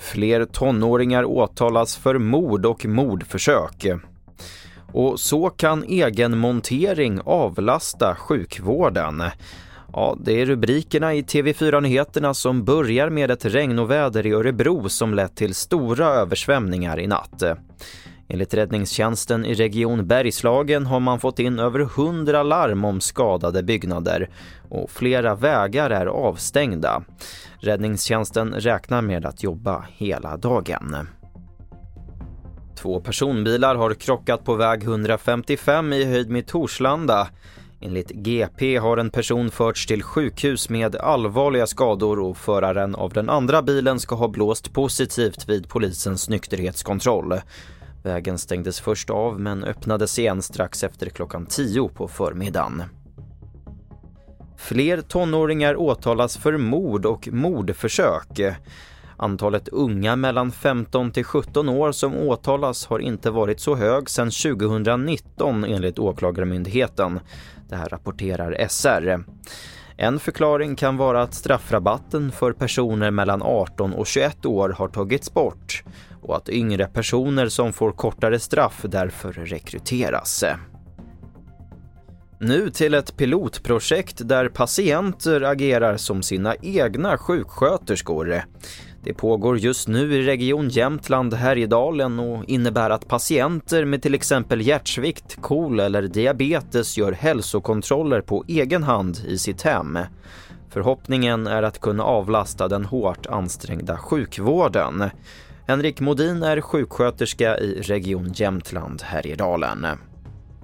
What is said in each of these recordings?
Fler tonåringar åtalas för mord och mordförsök. Och så kan egenmontering avlasta sjukvården. Ja, det är rubrikerna i TV4 Nyheterna som börjar med ett regnoväder i Örebro som lett till stora översvämningar i natt. Enligt räddningstjänsten i Region Bergslagen har man fått in över 100 larm om skadade byggnader och flera vägar är avstängda. Räddningstjänsten räknar med att jobba hela dagen. Två personbilar har krockat på väg 155 i höjd med Torslanda. Enligt GP har en person förts till sjukhus med allvarliga skador och föraren av den andra bilen ska ha blåst positivt vid polisens nykterhetskontroll. Vägen stängdes först av men öppnades igen strax efter klockan 10 på förmiddagen. Fler tonåringar åtalas för mord och mordförsök. Antalet unga mellan 15 till 17 år som åtalas har inte varit så hög sedan 2019 enligt Åklagarmyndigheten. Det här rapporterar SR. En förklaring kan vara att straffrabatten för personer mellan 18 och 21 år har tagits bort och att yngre personer som får kortare straff därför rekryteras. Nu till ett pilotprojekt där patienter agerar som sina egna sjuksköterskor. Det pågår just nu i Region Jämtland Härjedalen och innebär att patienter med till exempel hjärtsvikt, KOL eller diabetes gör hälsokontroller på egen hand i sitt hem. Förhoppningen är att kunna avlasta den hårt ansträngda sjukvården. Henrik Modin är sjuksköterska i Region Jämtland Härjedalen.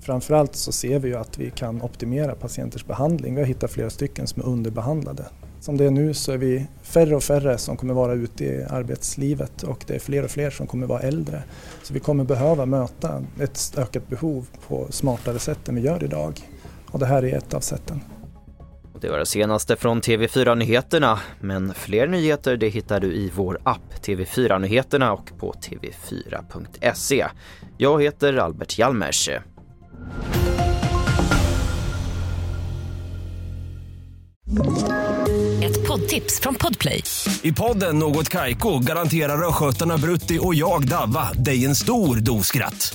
Framförallt så ser vi ju att vi kan optimera patienters behandling. Vi har hittat flera stycken som är underbehandlade. Som det är nu så är vi färre och färre som kommer vara ute i arbetslivet och det är fler och fler som kommer vara äldre. Så vi kommer behöva möta ett ökat behov på smartare sätt än vi gör idag. Och det här är ett av sätten. Det var det senaste från TV4 Nyheterna, men fler nyheter det hittar du i vår app TV4 Nyheterna och på tv4.se. Jag heter Albert Hjalmers. Ett poddtips från Podplay. I podden Något Kaiko garanterar östgötarna Brutti och jag, Davva, dig en stor dos skratt.